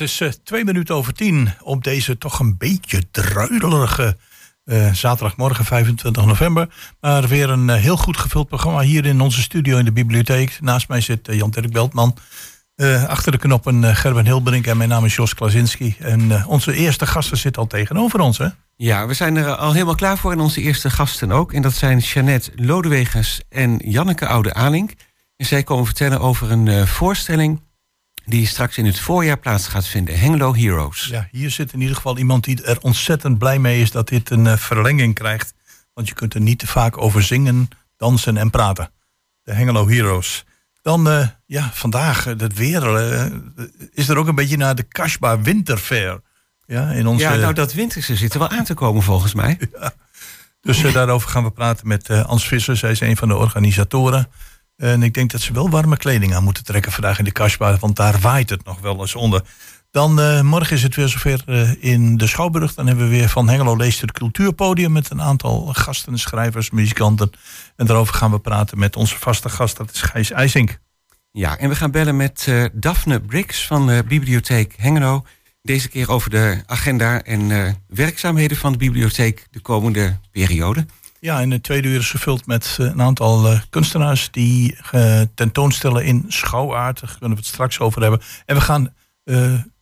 het is uh, twee minuten over tien op deze toch een beetje druilerige uh, zaterdagmorgen 25 november. Maar weer een uh, heel goed gevuld programma hier in onze studio in de bibliotheek. Naast mij zit Jan-Dirk Beltman. achter de knoppen Gerben Hilberink en mijn naam is Jos Klasinski. En onze eerste gasten zitten al tegenover ons, hè? Ja, we zijn er al helemaal klaar voor en onze eerste gasten ook. En dat zijn Jeannette Lodewegers en Janneke Oude-Alink. En zij komen vertellen over een voorstelling die straks in het voorjaar plaats gaat vinden. Hengelo Heroes. Ja, hier zit in ieder geval iemand die er ontzettend blij mee is dat dit een uh, verlenging krijgt. Want je kunt er niet te vaak over zingen, dansen en praten. De Hengelo Heroes. Dan, uh, ja, vandaag, het eh, weer, uh, is er ook een beetje naar de Kashba Winterfair. Ja, in onze... ja, nou dat winterse zit er wel aan te komen volgens mij. Ja. Dus daarover gaan we praten met Ans Visser. Zij is een van de organisatoren. En ik denk dat ze wel warme kleding aan moeten trekken vandaag in de Kasbah, want daar waait het nog wel eens onder. Dan uh, morgen is het weer zover uh, in de Schouwburg. Dan hebben we weer van Hengelo Leest het Cultuurpodium met een aantal gasten, schrijvers, muzikanten. En daarover gaan we praten met onze vaste gast, dat is Gijs IJsink. Ja, en we gaan bellen met uh, Daphne Brix van de Bibliotheek Hengelo. Deze keer over de agenda en werkzaamheden van de bibliotheek de komende periode. Ja, en het tweede uur is gevuld met eh, een aantal uh, kunstenaars die uh, tentoonstellen in schouwaard. Daar kunnen we het straks over hebben. En we gaan,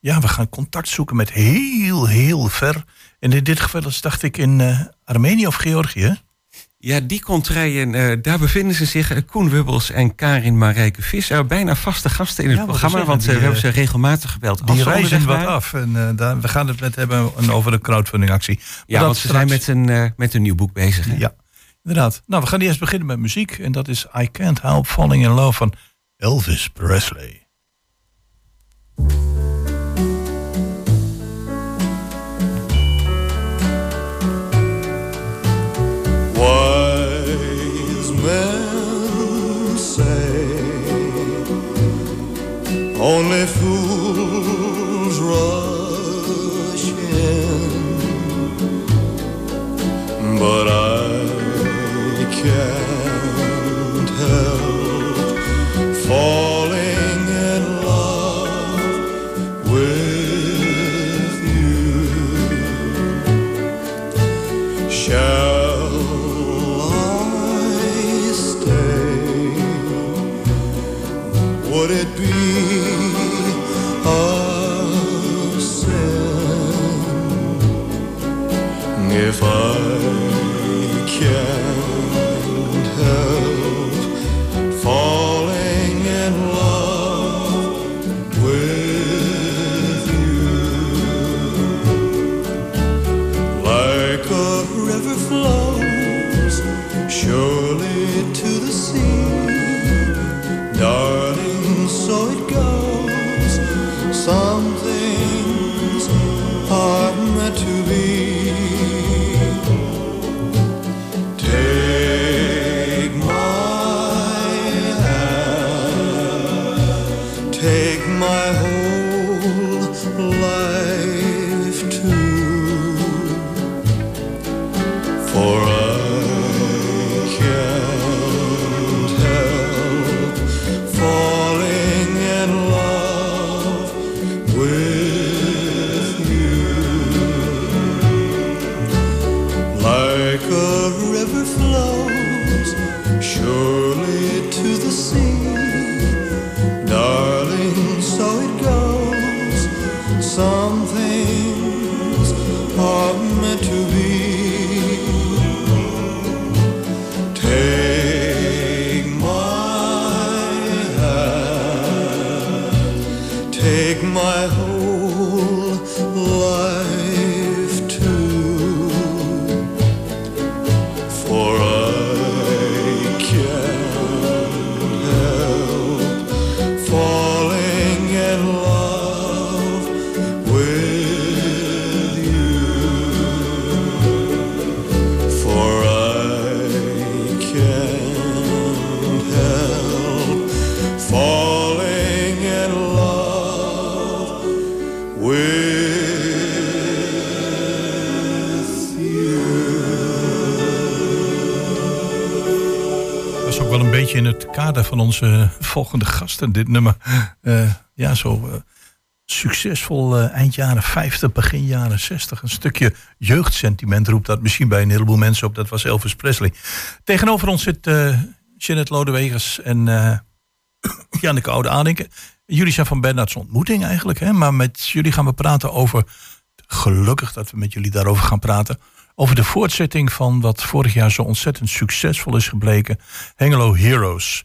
ja, we gaan contact zoeken met heel, heel ver. En in dit geval dacht ik, in Armenië of Georgië. Ja, die contraien, daar bevinden ze zich. Koen Wubbels en Karin Marijke Visser. Bijna vaste gasten in het programma, want we hebben ze regelmatig gebeld. Die reizen wat af. En daar, we gaan het met hebben over de crowdfundingactie. Ja, want ze zijn met een, met een nieuw boek bezig. Hè? Ja. Inderdaad. Nou, we gaan eerst beginnen met muziek. En dat is I Can't Help Falling in Love van Elvis Presley. Only fools rush in, but I can't Some things are meant to be. Onze volgende gasten. Dit nummer, uh, ja, zo uh, succesvol eh, eind jaren 50, begin jaren 60. Een stukje jeugdsentiment roept dat misschien bij een heleboel mensen op. Dat was Elvis Presley. Tegenover ons zit Jeanette Lodewegers en Janneke Oude Adenken. Jullie zijn van Bernards ontmoeting eigenlijk. Hè? Maar met jullie gaan we praten over... Gelukkig dat we met jullie daarover gaan praten. Over de voortzetting van wat vorig jaar zo ontzettend succesvol is gebleken. Hengelo Heroes.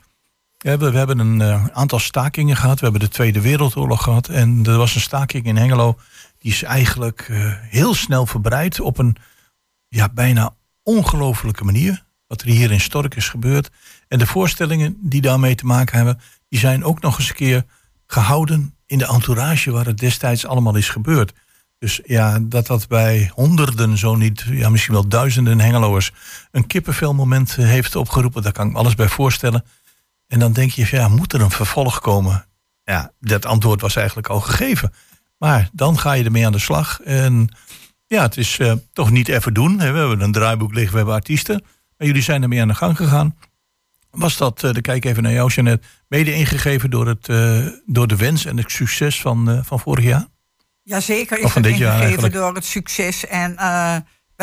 We hebben, we hebben een uh, aantal stakingen gehad. We hebben de Tweede Wereldoorlog gehad. En er was een staking in Hengelo. Die is eigenlijk uh, heel snel verbreid op een ja, bijna ongelofelijke manier. Wat er hier in Stork is gebeurd. En de voorstellingen die daarmee te maken hebben. Die zijn ook nog eens een keer gehouden in de entourage waar het destijds allemaal is gebeurd. Dus ja, dat dat bij honderden, zo niet, ja, misschien wel duizenden Hengeloers een kippenvelmoment heeft opgeroepen, daar kan ik me alles bij voorstellen. En dan denk je, ja, moet er een vervolg komen? Ja, dat antwoord was eigenlijk al gegeven. Maar dan ga je ermee aan de slag. En ja, het is uh, toch niet even doen. We hebben een draaiboek liggen, we hebben artiesten. Maar jullie zijn ermee aan de gang gegaan. Was dat, uh, de kijk even naar jou, Jeannette, mede ingegeven door, het, uh, door de wens en het succes van, van vorig jaar? Jazeker is het ingegeven door het succes. En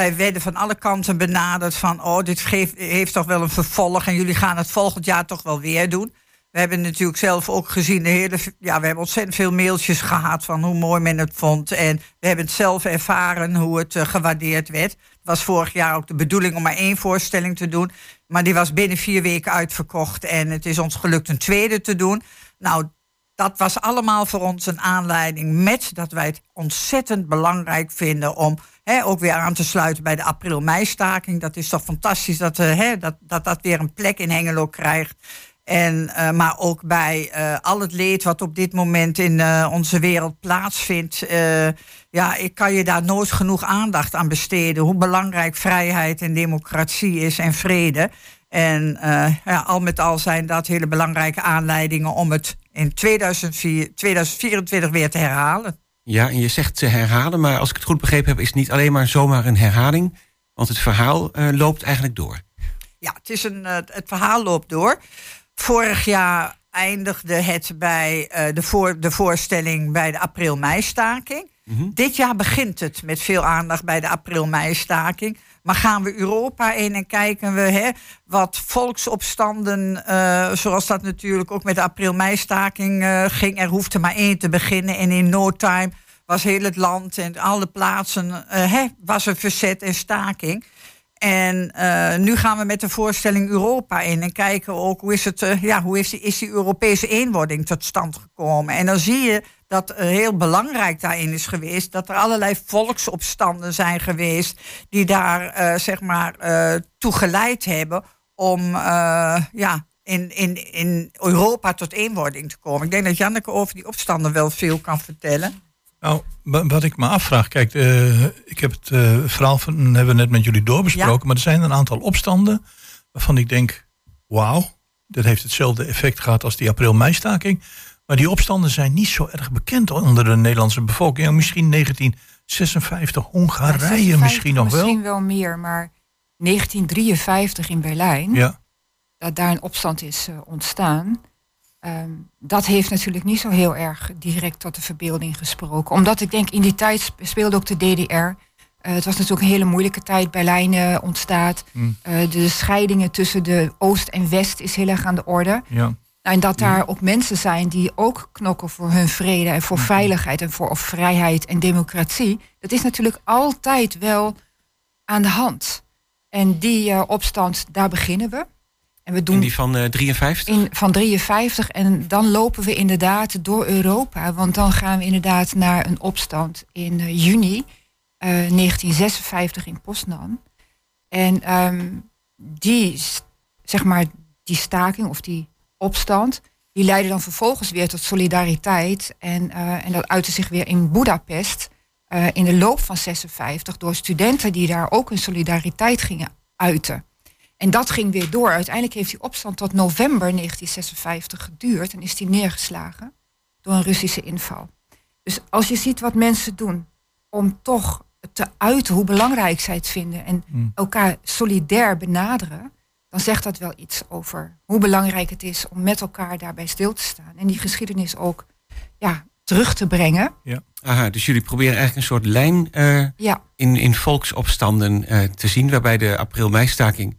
wij werden van alle kanten benaderd van... oh, dit geeft, heeft toch wel een vervolg en jullie gaan het volgend jaar toch wel weer doen. We hebben natuurlijk zelf ook gezien, de hele, ja, we hebben ontzettend veel mailtjes gehad van hoe mooi men het vond. En we hebben het zelf ervaren hoe het uh, gewaardeerd werd. Het was vorig jaar ook de bedoeling om maar één voorstelling te doen. Maar die was binnen vier weken uitverkocht en het is ons gelukt een tweede te doen. Nou, dat was allemaal voor ons een aanleiding met dat wij het ontzettend belangrijk vinden om ook weer aan te sluiten bij de april-mei-staking. Dat is toch fantastisch dat, hè, dat, dat dat weer een plek in Hengelo krijgt. En, uh, maar ook bij uh, al het leed wat op dit moment in onze wereld plaatsvindt. ja, ik kan je daar nooit genoeg aandacht aan besteden. Hoe belangrijk vrijheid en democratie is en vrede. En ja, al met al zijn dat hele belangrijke aanleidingen om het in 2004, 2024 weer te herhalen. Ja, en je zegt te herhalen, maar als ik het goed begrepen heb, is het niet alleen maar zomaar een herhaling, want het verhaal uh, loopt eigenlijk door. Ja, het, is een, uh, het verhaal loopt door. Vorig jaar eindigde het bij uh, de, voor, de voorstelling bij de april-mei-staking. Mm -hmm. Dit jaar begint het met veel aandacht bij de april-mei-staking. Maar gaan we Europa in en kijken we hè, wat volksopstanden, uh, zoals dat natuurlijk ook met de april-mei-staking uh, ging. Er hoefde maar één te beginnen en in no time was heel het land en alle plaatsen uh, hè, was er verzet en staking. En nu gaan we met de voorstelling Europa in en kijken ook hoe is, het, ja, hoe is, die, is die Europese eenwording tot stand gekomen. En dan zie je dat heel belangrijk daarin is geweest dat er allerlei volksopstanden zijn geweest die daar zeg maar toe geleid hebben om ja, in, in, in Europa tot eenwording te komen. Ik denk dat Janneke over die opstanden wel veel kan vertellen. Nou, wat ik me afvraag, kijk, ik heb het verhaal van, hebben we net met jullie doorbesproken, ja. maar er zijn een aantal opstanden waarvan ik denk, wauw, dat heeft hetzelfde effect gehad als die april-mei-staking. Maar die opstanden zijn niet zo erg bekend onder de Nederlandse bevolking. Misschien 1956, Hongarije ja, misschien nog wel. Misschien wel meer, maar 1953 in Berlijn, ja. dat daar een opstand is uh, ontstaan. Um, dat heeft natuurlijk niet zo heel erg direct tot de verbeelding gesproken. Omdat ik denk, in die tijd speelde ook de DDR. Uh, het was natuurlijk een hele moeilijke tijd. Berlijn uh, ontstaat. Mm. Uh, de scheidingen tussen de Oost en West is heel erg aan de orde. Ja. En dat daar ook mensen zijn die ook knokken voor hun vrede en voor veiligheid en voor vrijheid en democratie. Dat is natuurlijk altijd wel aan de hand. En die opstand, daar beginnen we. En we doen in die van uh, 53? In, van 53. En dan lopen we inderdaad door Europa. Want dan gaan we inderdaad naar een opstand in uh, juni uh, 1956 in Poznan. En um, die, zeg maar, die staking of die opstand, die leidde dan vervolgens weer tot solidariteit. En, uh, en dat uitte zich weer in Budapest in de loop van 56 door studenten die daar ook hun solidariteit gingen uiten. En dat ging weer door. Uiteindelijk heeft die opstand tot november 1956 geduurd en is die neergeslagen door een Russische inval. Dus als je ziet wat mensen doen om toch te uiten hoe belangrijk zij het vinden en mm. elkaar solidair benaderen, dan zegt dat wel iets over hoe belangrijk het is om met elkaar daarbij stil te staan en die geschiedenis ook ja, terug te brengen. Ja. Aha, dus jullie proberen eigenlijk een soort lijn uh, ja. in, in volksopstanden uh, te zien, waarbij de april-meistaking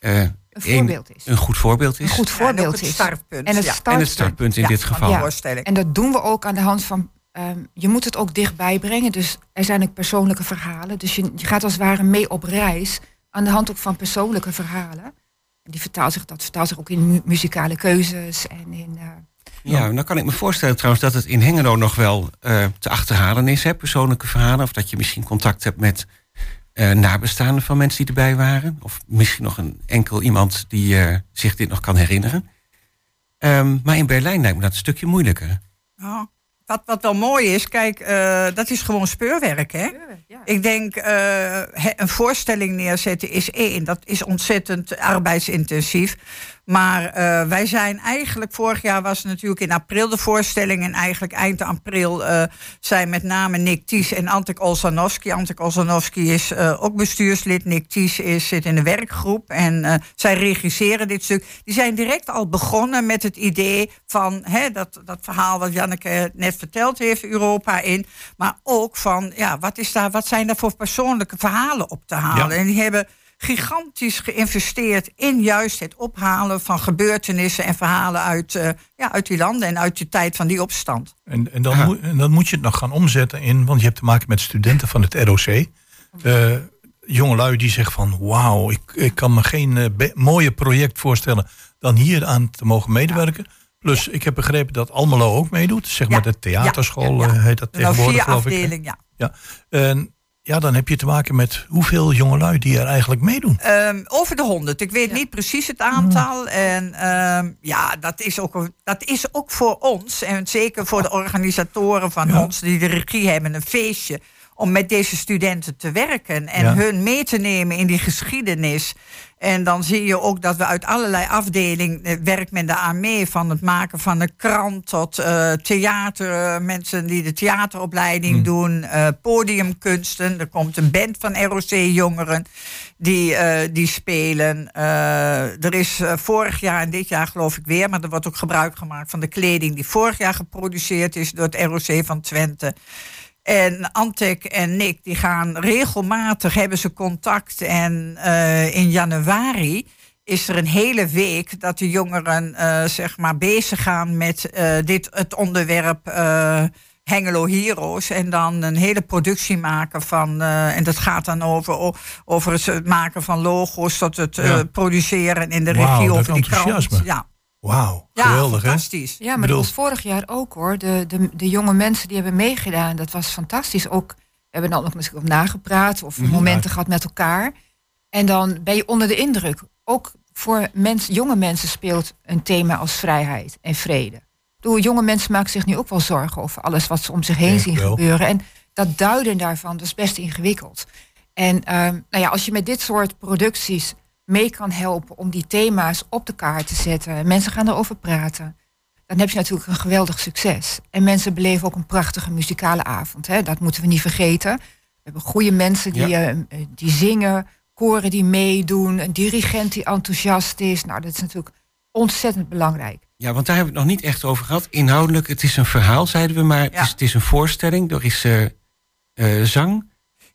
uh, een voorbeeld is. Een goed voorbeeld is. Een goed voorbeeld ja, en is. Startpunt. En het ja. startpunt, en het startpunt in dit geval. En dat doen we ook aan de hand van. Um, je moet het ook dichtbij brengen. Dus er zijn ook persoonlijke verhalen. Dus je, je gaat als het ware mee op reis. Aan de hand ook van persoonlijke verhalen. Die vertaalt zich, dat vertaalt zich ook in mu muzikale keuzes en in. Uh, ja, nou kan ik me voorstellen trouwens dat het in Hengelo nog wel uh, te achterhalen is, hè, persoonlijke verhalen. Of dat je misschien contact hebt met uh, nabestaanden van mensen die erbij waren. Of misschien nog een enkel iemand die uh, zich dit nog kan herinneren. Um, maar in Berlijn lijkt me dat een stukje moeilijker. Oh. Wat, wat wel mooi is, kijk, uh, dat is gewoon speurwerk, hè? Speurwerk, ja. Ik denk, een voorstelling neerzetten is één. Dat is ontzettend arbeidsintensief. Maar uh, wij zijn eigenlijk, vorig jaar was natuurlijk in april de voorstelling. En eigenlijk eind april uh, zijn met name Nick Ties en Antek Olsanowski. Antek Olsanowski is uh, ook bestuurslid. Nick Ties is, zit in de werkgroep. En zij regisseren dit stuk. Die zijn direct al begonnen met het idee van hè, dat, dat verhaal wat Janneke net verteld heeft, Europa in. Maar ook van, ja, wat, is daar, wat zijn daar voor persoonlijke verhalen op te halen? Ja. En die hebben gigantisch geïnvesteerd in juist het ophalen van gebeurtenissen en verhalen uit, uh, ja, uit die landen en uit de tijd van die opstand. En, en, dan, moet, en dan moet je het nog gaan omzetten in, want je hebt te maken met studenten van het ROC. Uh, jongelui die zeggen van wauw, ik, ik kan me geen uh, mooier project voorstellen dan hier aan te mogen medewerken. Plus, ik heb begrepen dat Almelo ook meedoet. Zeg maar de theaterschool heet dat tegenwoordig, nou, geloof afdeling, ik. Ja. ja. En ja, dan heb je te maken met hoeveel jongelui die er eigenlijk meedoen. Um, over de honderd. Ik weet ja. niet precies het aantal. En um, ja, dat is, ook, dat is ook voor ons. En zeker voor de organisatoren van ja. ons die de regie hebben. Een feestje om met deze studenten te werken. En ja. hun mee te nemen in die geschiedenis. En dan zie je ook dat we uit allerlei afdelingen werkt men daar mee. Van het maken van een krant tot uh, theater. Mensen die de theateropleiding mm. doen. Uh, podiumkunsten. Er komt een band van ROC-jongeren die, uh, die spelen. er is vorig jaar en dit jaar geloof ik weer. Maar er wordt ook gebruik gemaakt van de kleding die vorig jaar geproduceerd is door het ROC van Twente. En Antek en Nick die gaan regelmatig, hebben ze contact. En uh, in januari is er een hele week dat de jongeren uh, zeg maar bezig gaan met uh, dit, het onderwerp Hengelo Heroes. En dan een hele productie maken van. en dat gaat dan over, over het maken van logo's tot het ja. produceren in de wow, regie over die krant. Ja. Wauw, ja, geweldig fantastisch. Ja, maar bedoel... dat was vorig jaar ook hoor. De, de, de jonge mensen die hebben meegedaan, dat was fantastisch. Ook, we hebben dan ook natuurlijk op nagepraat of momenten gehad met elkaar. En dan ben je onder de indruk. Ook voor mens, jonge mensen speelt een thema als vrijheid en vrede. Doe, jonge mensen maken zich nu ook wel zorgen over alles wat ze om zich heen zien wel. gebeuren. En dat duiden daarvan, dat is best ingewikkeld. En uh, nou ja, als je met dit soort producties mee kan helpen om die thema's op de kaart te zetten. Mensen gaan erover praten. Dan heb je natuurlijk een geweldig succes. En mensen beleven ook een prachtige muzikale avond. Hè? Dat moeten we niet vergeten. We hebben goede mensen die, ja. uh, die zingen, koren die meedoen, een dirigent die enthousiast is. Nou, dat is natuurlijk ontzettend belangrijk. Ja, want daar hebben we het nog niet echt over gehad. Inhoudelijk, het is een verhaal, zeiden we, maar ja. het, is, het, is, een voorstelling. Er is uh, zang.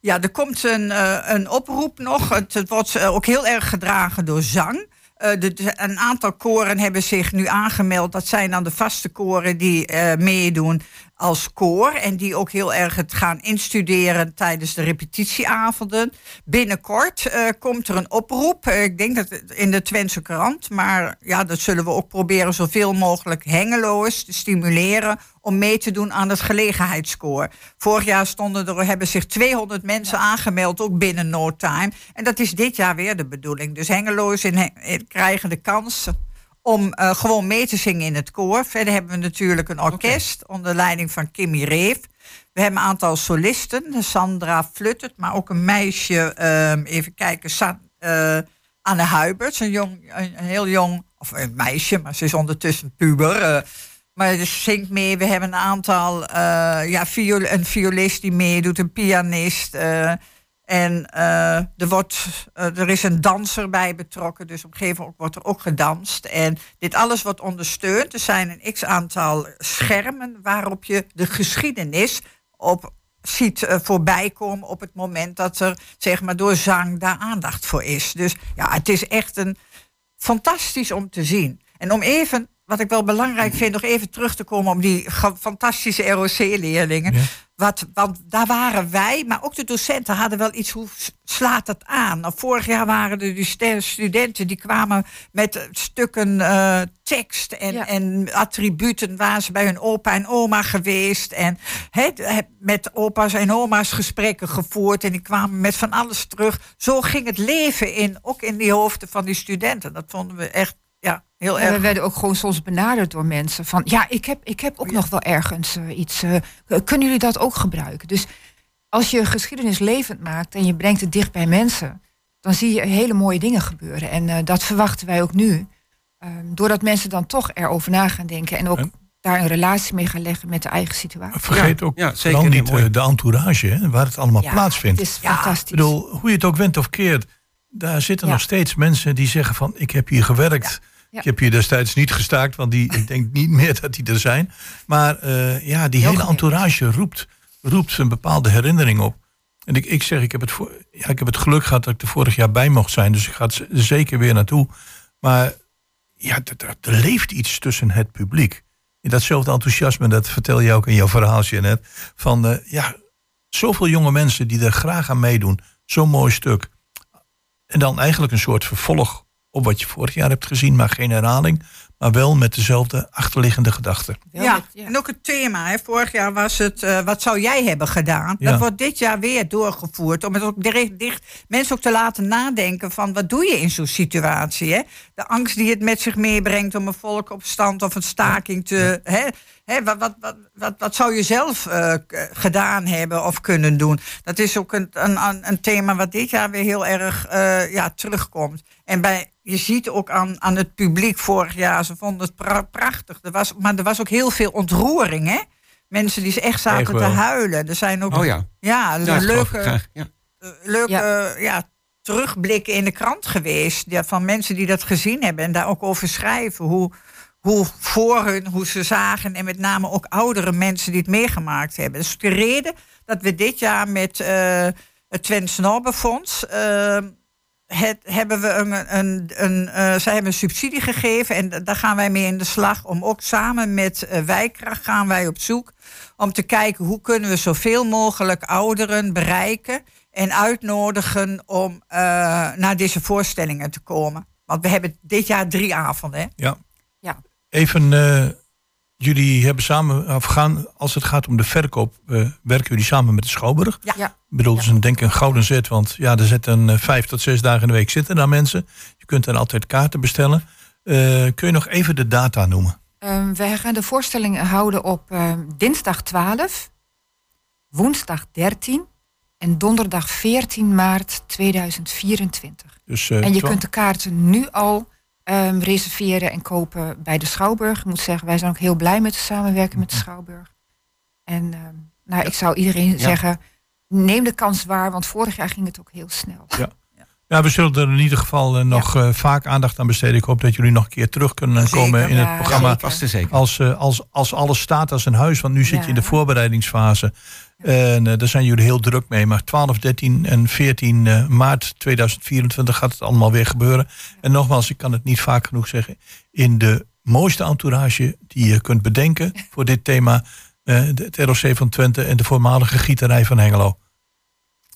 Ja, er komt een, uh, een oproep nog. Het, wordt uh, ook heel erg gedragen door zang. De, de, een aantal koren hebben zich nu aangemeld. Dat zijn dan de vaste koren die meedoen als koor. En die ook heel erg het gaan instuderen tijdens de repetitieavonden. Binnenkort uh, komt er een oproep. Uh, ik denk dat in de Twentse krant. Maar ja, dat zullen we ook proberen zoveel mogelijk hengeloos te stimuleren. Om mee te doen aan het gelegenheidskoor. Vorig jaar stonden er, hebben zich 200 mensen ja. aangemeld, ook binnen no time. En dat is dit jaar weer de bedoeling. Dus hengeloos in, in, krijgen de kans om uh, gewoon mee te zingen in het koor. Verder hebben we natuurlijk een orkest okay. onder leiding van Kimmy Reef. We hebben een aantal solisten, Sandra Fluttert, maar ook een meisje, uh, even kijken, Sa uh, Anne Huiberts, een, jong, een, een, heel jong, of een meisje, maar ze is ondertussen puber. maar ze zingt mee. We hebben een aantal, ja, viol, een violist die meedoet, een pianist. En uh, er, wordt, uh, er is een danser bij betrokken, dus op een gegeven moment wordt er ook gedanst. En dit alles wordt ondersteund. Er zijn een x aantal schermen waarop je de geschiedenis op ziet uh, voorbij komen op het moment dat er zeg maar, door zang daar aandacht voor is. Dus ja, het is echt een fantastisch om te zien. En om even, wat ik wel belangrijk vind, nog even terug te komen op die fantastische ROC-leerlingen. Wat, want daar waren wij, maar ook de docenten hadden wel iets, hoe slaat dat aan? Nou, vorig jaar waren er die studenten die kwamen met stukken uh, tekst en, ja. en attributen. Waren ze bij hun opa en oma geweest en he, met opa's en oma's gesprekken gevoerd. En die kwamen met van alles terug. Zo ging het leven in, ook in die hoofden van die studenten. Dat vonden we echt ja, heel erg. we werden ook gewoon soms benaderd door mensen van ja, ik heb, ik heb ook nog wel ergens uh, iets. Uh, kunnen jullie dat ook gebruiken? Dus als je geschiedenis levend maakt en je brengt het dicht bij mensen, dan zie je hele mooie dingen gebeuren. En uh, dat verwachten wij ook nu. doordat mensen dan toch erover na gaan denken en ook en? daar een relatie mee gaan leggen met de eigen situatie. Vergeet ook ja, zeker niet de entourage, hè, waar het allemaal ja, plaatsvindt. Het is fantastisch. Ik bedoel, hoe je het ook went of keert, daar zitten nog steeds mensen die zeggen van ik heb hier gewerkt. Ik heb hier destijds niet gestaakt, want die, ik denk niet meer dat die er zijn. Maar uh, ja, die hele entourage roept, roept een bepaalde herinnering op. En ik, ik zeg, ik heb, het voor, ja, ik heb het geluk gehad dat ik er vorig jaar bij mocht zijn. Dus ik ga er zeker weer naartoe. Maar ja, er, leeft iets tussen het publiek. In datzelfde enthousiasme, dat vertel je ook in jouw verhaaltje net. Van uh, ja, zoveel jonge mensen die er graag aan meedoen. Zo'n mooi stuk. En dan eigenlijk een soort vervolg op wat je vorig jaar hebt gezien, maar geen herhaling. Maar wel met dezelfde achterliggende gedachten. Ja, ja, en ook het thema. Hè. Vorig jaar was het, uh, wat zou jij hebben gedaan? Ja. Dat wordt dit jaar weer doorgevoerd. Om het ook dicht, dicht, mensen ook te laten nadenken van wat doe je in zo'n situatie? Hè? De angst die het met zich meebrengt om een volkopstand of een staking te... Ja. Hè? Hè, wat, wat, wat, wat, wat zou je zelf uh, gedaan hebben of kunnen doen? Dat is ook een, een, een thema wat dit jaar weer heel erg uh, ja, terugkomt. En bij, je ziet ook aan, aan het publiek vorig jaar, ze vonden het pra prachtig. Er was, maar er was ook heel veel ontroering, hè? Mensen die echt zaten te huilen. Er zijn ook oh, ja. Ja, leuke, ja. leuke ja. ja. terugblikken in de krant geweest. Ja, van mensen die dat gezien hebben en daar ook over schrijven. Hoe, hoe voor hun, hoe ze zagen. En met name ook oudere mensen die het meegemaakt hebben. Dus de reden dat we dit jaar met uh, het Twents Norbenfonds... Uh, het, hebben we een, een, een uh, zij hebben een subsidie gegeven en daar gaan wij mee in de slag om ook samen met uh, Wijkracht gaan wij op zoek om te kijken hoe kunnen we zoveel mogelijk ouderen bereiken en uitnodigen om uh, naar deze voorstellingen te komen. Want we hebben dit jaar drie avonden. Hè? Ja. ja. Even, jullie hebben samen, of gaan, als het gaat om de verkoop, werken jullie samen met de Schouwburg? Ja. ja. Ik bedoel, het is een, denk ik een gouden zet. Want ja, er zitten uh, vijf tot zes dagen in de week zitten daar mensen. Je kunt dan altijd kaarten bestellen. Uh, kun je nog even de data noemen? Um, wij gaan de voorstelling houden op uh, dinsdag 12, woensdag 13 en donderdag 14 maart 2024. Dus, en je kunt de kaarten nu al um, reserveren en kopen bij de Schouwburg. Ik moet zeggen, wij zijn ook heel blij met de samenwerking met de Schouwburg. En um, nou, ja. ik zou iedereen ja. zeggen neem de kans waar, want vorig jaar ging het ook heel snel. Ja. Ja, we zullen er in ieder geval uh, nog ja. uh, vaak aandacht aan besteden. Ik hoop dat jullie nog een keer terug kunnen zeker, komen in het programma. Zeker. Als, uh, als, als alles staat als een huis, want nu zit je in de voorbereidingsfase. En daar zijn jullie heel druk mee. Maar 12, 13 en 14 maart 2024 gaat het allemaal weer gebeuren. En nogmaals, ik kan het niet vaak genoeg zeggen. In de mooiste entourage die je kunt bedenken voor dit thema uh, het ROC van Twente en de voormalige gieterij van Hengelo.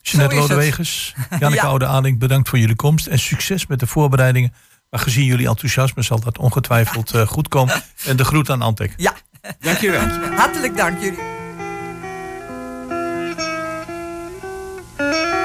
Jeanette Lodewegers, Janneke ja. Oude Ading, bedankt voor jullie komst en succes met de voorbereidingen. Maar gezien jullie enthousiasme zal dat ongetwijfeld uh, goed komen. En de groet aan Antek. Ja, dankjewel. Hartelijk dank jullie. I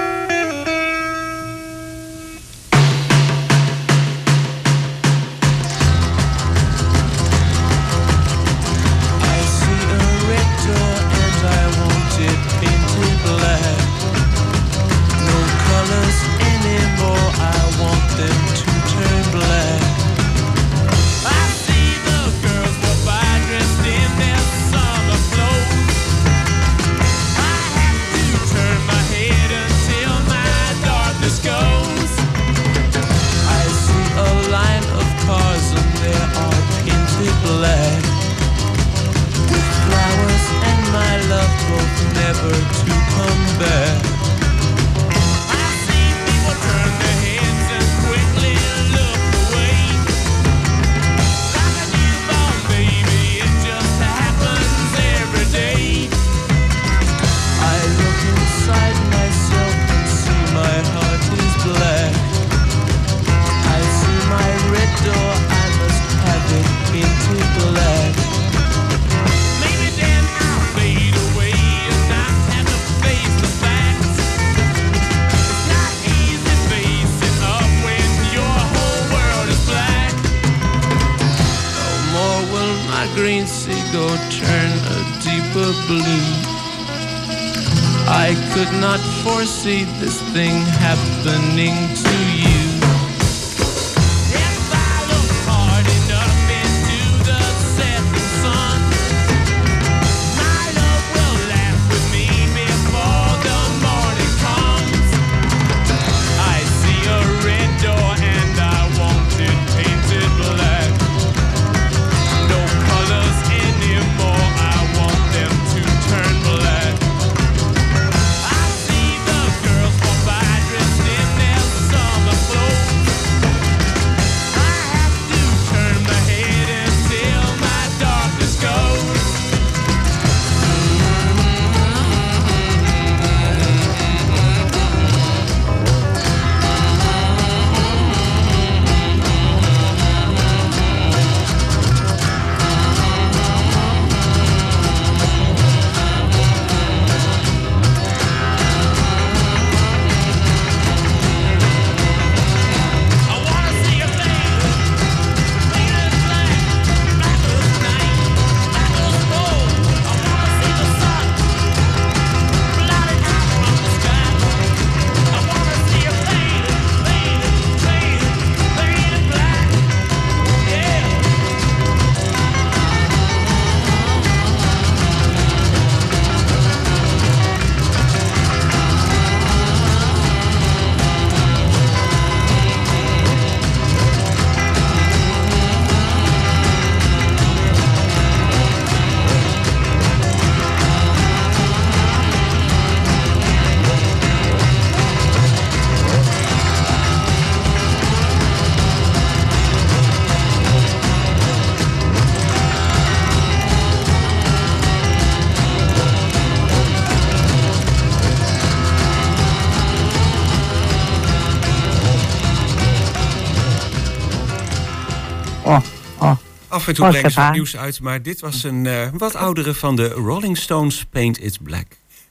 Af en toe brengen ze nieuws uit, maar dit was een eh, wat oudere van de Rolling Stones, Paint It Black.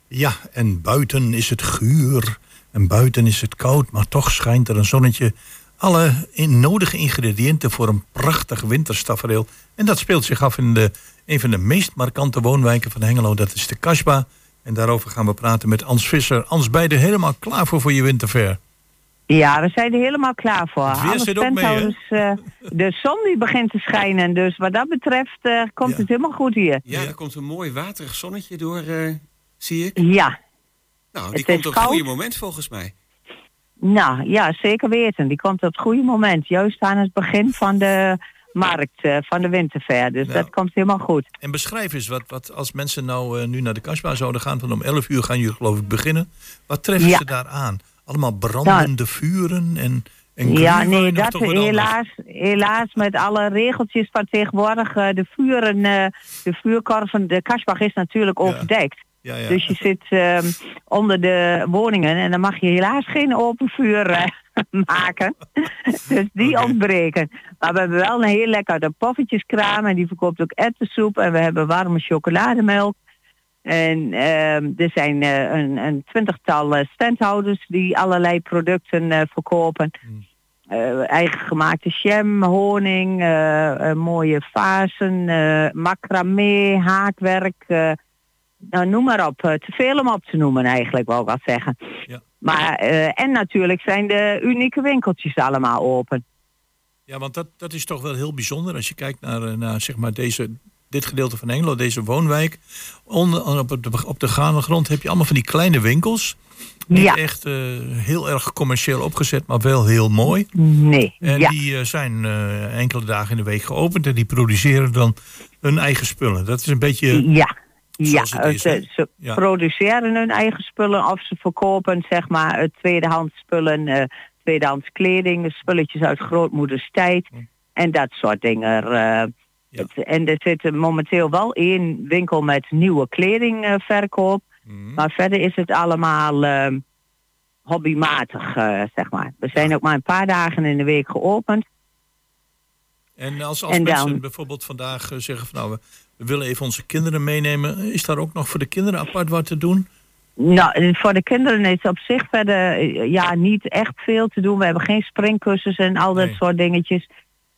Ja, en buiten is het guur. En buiten is het koud, maar toch schijnt er een zonnetje. Alle in nodige ingrediënten voor een prachtig winterstafereel. En dat speelt zich af in de, een van de meest markante woonwijken van Hengelo. Dat is de Kasbah. En daarover gaan we praten met Ans Visser. Ans, beide helemaal klaar voor voor je winterfair. Ja, we zijn er helemaal klaar voor. Het weer Alle zit ook mee, eh, de zon die begint te schijnen. Dus wat dat betreft eh, komt Ja. het helemaal goed hier. Ja, er komt een mooi waterig zonnetje door, eh, zie ik. Ja, Nou, die Het komt is op het goede moment volgens mij. nou ja, zeker weten. Die komt op het goede moment. Juist aan het begin van de markt, eh, van de winterfair. Dus Nou. dat komt helemaal goed. En beschrijf eens, wat, wat als mensen nou eh, nu naar de Kasbah zouden gaan... van om 11 uur gaan jullie geloof ik beginnen. Wat treffen Ja. ze daar aan? Allemaal brandende vuren en, en Ja, nee, dat helaas, helaas met alle regeltjes van tegenwoordig. eh, de vuren, eh, de vuurkorven, de kasbach is natuurlijk Ja. overdekt. Ja, ja. Dus je zit ehm, onder de woningen en dan mag je helaas geen open vuur eh, maken. dus die ontbreken. Maar we hebben wel een heel lekker poffertjeskraam en die verkoopt ook ettensoep. En we hebben warme chocolademelk. En ehm, er zijn eh, een, een twintigtal eh, standhouders die allerlei producten eh, verkopen. Mm. Eigen gemaakte jam, honing, mooie vazen, macramé, haakwerk. nou, noem maar op. Te veel om op te noemen eigenlijk, wou ik wel zeggen. Ja. Maar, en natuurlijk zijn de unieke winkeltjes allemaal open. Ja, want dat, dat is toch wel heel bijzonder als je kijkt naar, naar zeg maar deze, dit gedeelte van Engelo, deze woonwijk. Onder, op, de, op de gaande grond heb je allemaal van die kleine winkels. Niet Ja. echt eh, heel erg commercieel opgezet, maar wel heel mooi. Nee, En ja. die eh, zijn eh, enkele dagen in de week geopend en die produceren dan hun eigen spullen. Dat is een beetje. Ja, ja. is, ze, ze Ja. produceren hun eigen spullen of ze verkopen zeg maar eh, tweedehands spullen, eh, tweedehands kleding, spulletjes uit grootmoeders tijd Hm. en dat soort dingen. Eh. Ja. Het- en er zit momenteel wel één winkel met nieuwe kledingverkoop, Mhm. maar verder is het allemaal eh, hobbymatig, eh, zeg maar. We zijn ook maar een paar dagen in de week geopend. En als, als En mensen dan- bijvoorbeeld vandaag eh, zeggen van nou, we, we willen even onze kinderen meenemen. Is daar ook nog voor de kinderen apart wat te doen? Nou, en voor de kinderen is op zich verder eh, ja, niet echt veel te doen. We hebben geen springkussens en al dat Nee. soort dingetjes.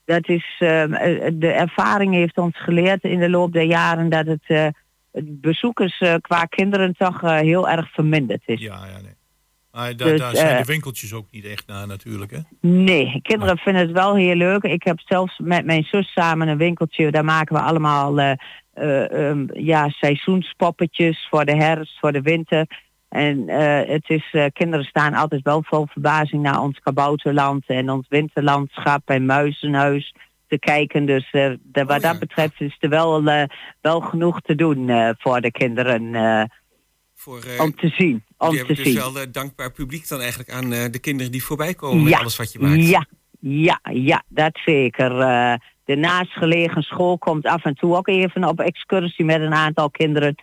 Dat is, ehm, eh, de ervaring heeft ons geleerd in de loop der jaren dat het, eh, bezoekers eh, qua kinderen toch heel erg verminderd is. Ja, ja, nee. Maar daar, Dus, daar zijn de winkeltjes ook niet echt naar natuurlijk, hè? Nee, kinderen vinden het wel heel leuk. Ik heb zelfs met mijn zus samen een winkeltje. Daar maken we allemaal eh, eh, ehm, ja, seizoenspoppetjes voor de herfst, voor de winter. En eh, het is, eh, kinderen staan altijd wel vol verbazing naar ons kabouterland en ons winterlandschap en muizenhuis te kijken. Dus de- wat Oh ja. dat betreft is er wel, wel genoeg te doen voor de kinderen Voor, om te zien. Om jullie te dus zien. wel dankbaar publiek dan eigenlijk aan de kinderen die voorbij komen met alles wat je maakt. Ja, ja, ja, dat zeker. De naastgelegen school komt af en toe ook even op excursie met een aantal kinderen.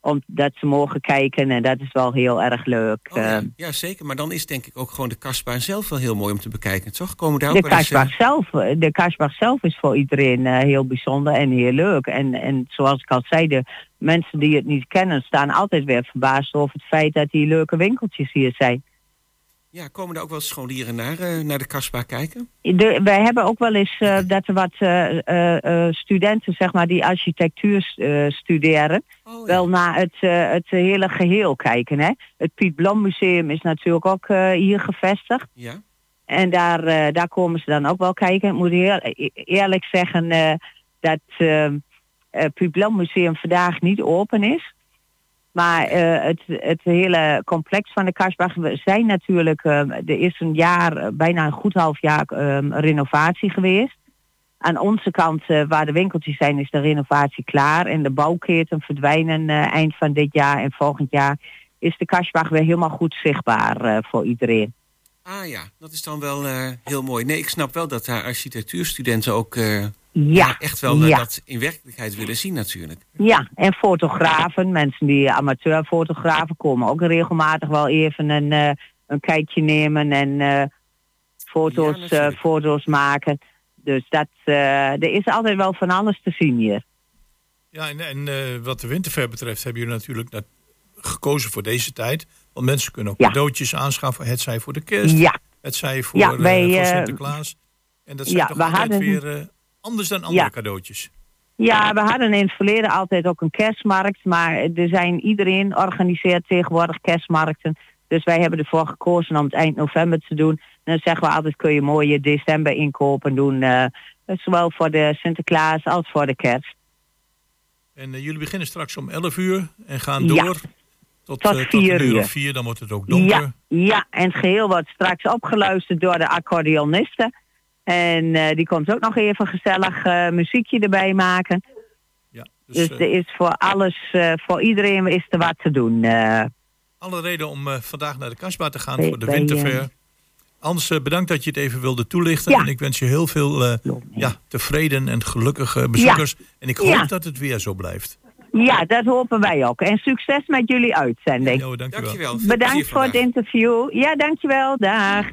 Omdat ze mogen kijken en dat is wel heel erg leuk. Oh, ja. Eh, ja, zeker. Maar dan is denk ik ook gewoon de kastbaan zelf wel heel mooi om te bekijken, toch? Komen daar de ook eens, eh, Kasbach zelf, eh, de zelf is voor iedereen eh, heel bijzonder en heel leuk. En, en zoals ik al zei, de mensen die het niet kennen staan altijd weer verbaasd over het feit dat die leuke winkeltjes hier zijn. Ja, komen daar ook wel scholieren naar, eh, naar de kastbaan kijken? De, wij hebben ook wel eens eh, dat er wat eh, studenten zeg maar, die architectuur studeren, Oh, ja. wel naar het, het hele geheel kijken. Hè? Het Piet Blom Museum is natuurlijk ook hier gevestigd. Ja? En daar, daar komen ze dan ook wel kijken. Ik moet heel e- eerlijk zeggen dat het Piet Blom Museum vandaag niet open is. Maar eh, het, het hele complex van de Kasbach, we zijn natuurlijk, eh, er is een jaar, eh, bijna een goed half jaar eh, renovatie geweest. Aan onze kant, waar de winkeltjes zijn, is de renovatie klaar. En de bouwketen verdwijnen eind van dit jaar en volgend jaar is de Kasbach weer helemaal goed zichtbaar voor iedereen. Ah ja, dat is dan wel heel mooi. Nee, ik snap wel dat daar architectuurstudenten ook Ja, echt wel eh, ja. dat in werkelijkheid willen zien natuurlijk. Ja, en fotografen, mensen die amateurfotografen komen ook regelmatig wel even een, eh, een kijkje nemen en eh, Ja, foto's, foto's maken. Dus dat, eh, er is altijd wel van alles te zien hier. Ja, en, en eh, wat de winterfair betreft hebben jullie natuurlijk gekozen voor deze tijd. Want mensen kunnen ook Ja. cadeautjes aanschaffen. Het zij voor de kerst, Ja, het zij voor, Ja, wij, voor eh, Sinterklaas. En dat zijn ja, toch we altijd hadden- weer anders dan andere Ja. cadeautjes. ja, we hadden in het verleden altijd ook een kerstmarkt. Maar er zijn, iedereen organiseert tegenwoordig kerstmarkten. Dus wij hebben ervoor gekozen om het eind november te doen. En dan zeggen we altijd, kun je mooie december inkopen doen. eh, zowel voor de Sinterklaas als voor de kerst. En eh, jullie beginnen straks om 11 uur en gaan Ja. door tot, Tot eh, vier een uur uur. of vier. Dan wordt het ook donker. Ja, ja, en het geheel wordt straks opgeluisterd door de accordeonisten. En eh, die komt ook nog even gezellig eh, muziekje erbij maken. Ja, dus Dus eh, er is voor alles, eh, voor iedereen is er wat te doen. eh. alle reden om eh, vandaag naar de Kasbah te gaan Bij- voor de winterfair. Anders bedankt dat je het even wilde toelichten. Ja. En ik wens je heel veel eh, ja, tevreden en gelukkige bezoekers. En ik hoop Ja. dat het weer zo blijft. ja, dat hopen wij ook. En succes met jullie uitzending. Jo, dankjewel. Dankjewel. Bedankt voor het interview. Ja, dankjewel. Dag.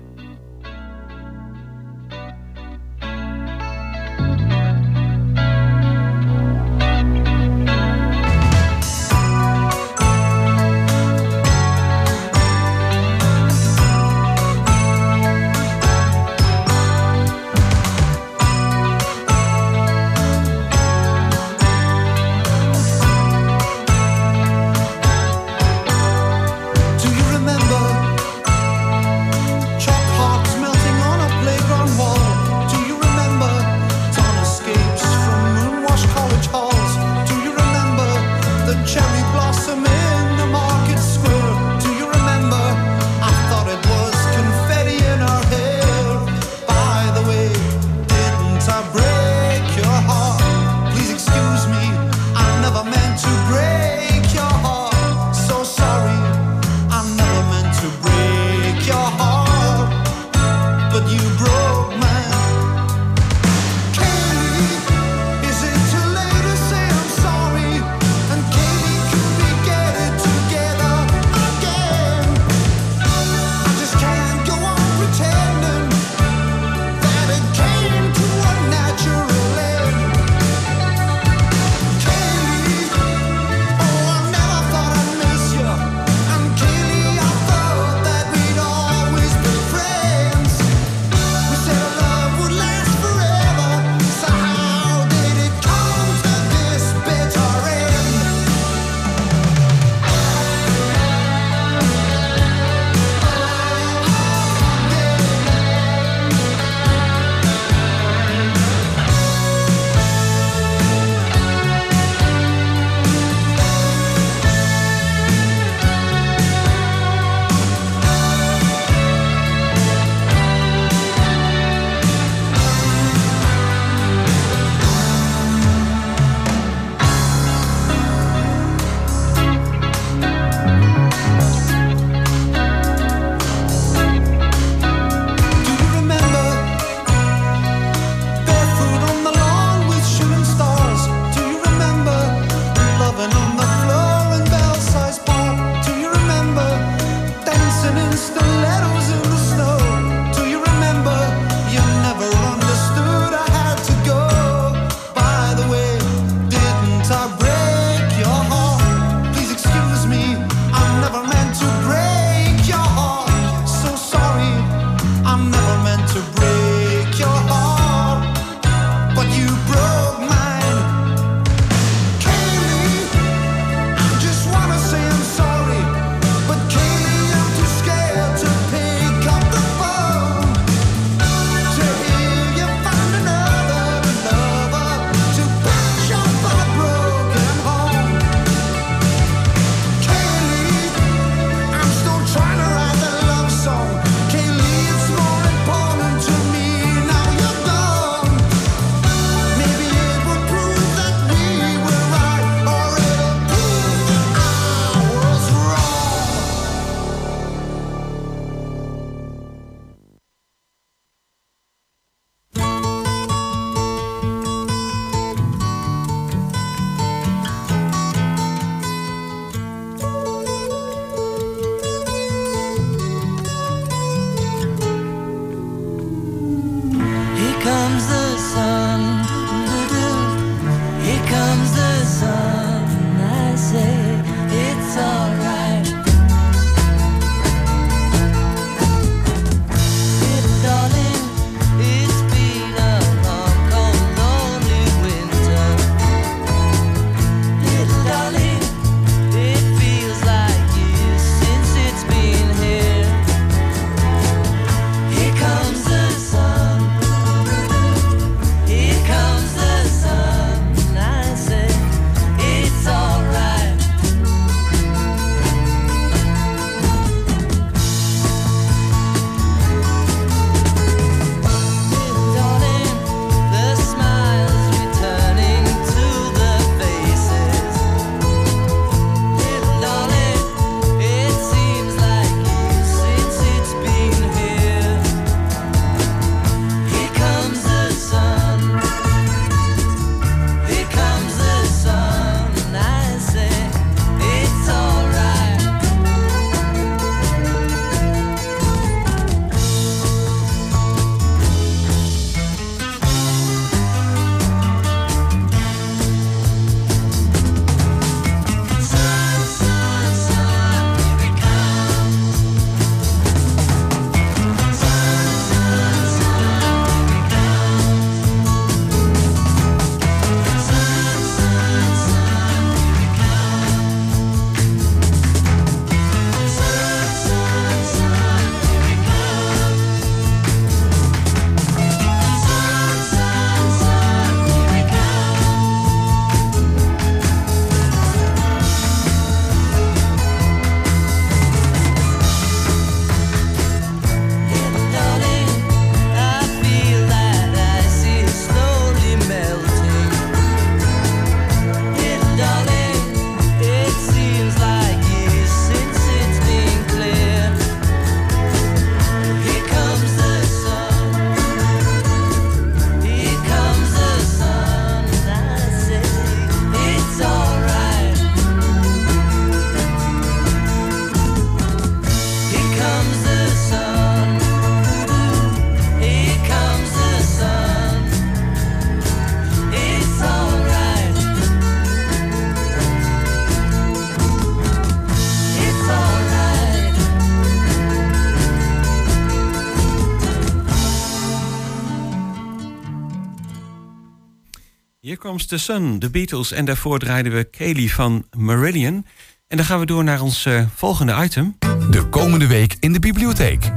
Komt The Sun, de Beatles. En daarvoor draaiden we Kaylee van Marillion. En dan gaan we door naar ons eh, volgende item. De komende week in de bibliotheek.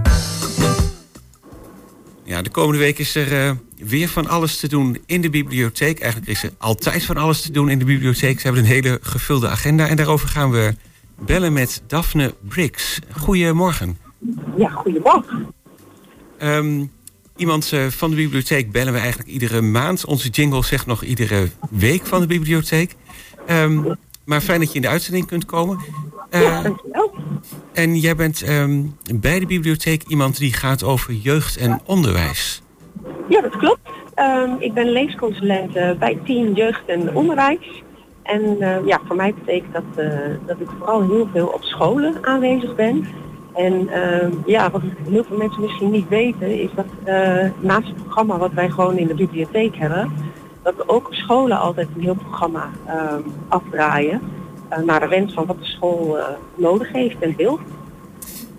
Ja, de komende week is er eh, weer van alles te doen in de bibliotheek. Eigenlijk is er altijd van alles te doen in de bibliotheek. Ze hebben een hele gevulde agenda. En daarover gaan we bellen met Daphne Briggs. Goedemorgen. Ja, goedemorgen. Ehm, iemand eh, van de bibliotheek bellen we eigenlijk iedere maand. Onze jingle zegt nog iedere week van de bibliotheek. Ehm, maar fijn dat je in de uitzending kunt komen. Ja, dankjewel. en jij bent ehm, bij de bibliotheek iemand die gaat over jeugd en onderwijs. Ja, dat klopt. Ik ben leesconsulent eh, bij Team Jeugd en Onderwijs. En eh, ja, voor mij betekent dat dat ik vooral heel veel op scholen aanwezig ben. En ehm, ja, wat heel veel mensen misschien niet weten, is dat eh, naast het programma wat wij gewoon in de bibliotheek hebben, dat we ook op scholen altijd een heel programma ehm, afdraaien. eh, naar de wens van wat de school eh, nodig heeft en wil.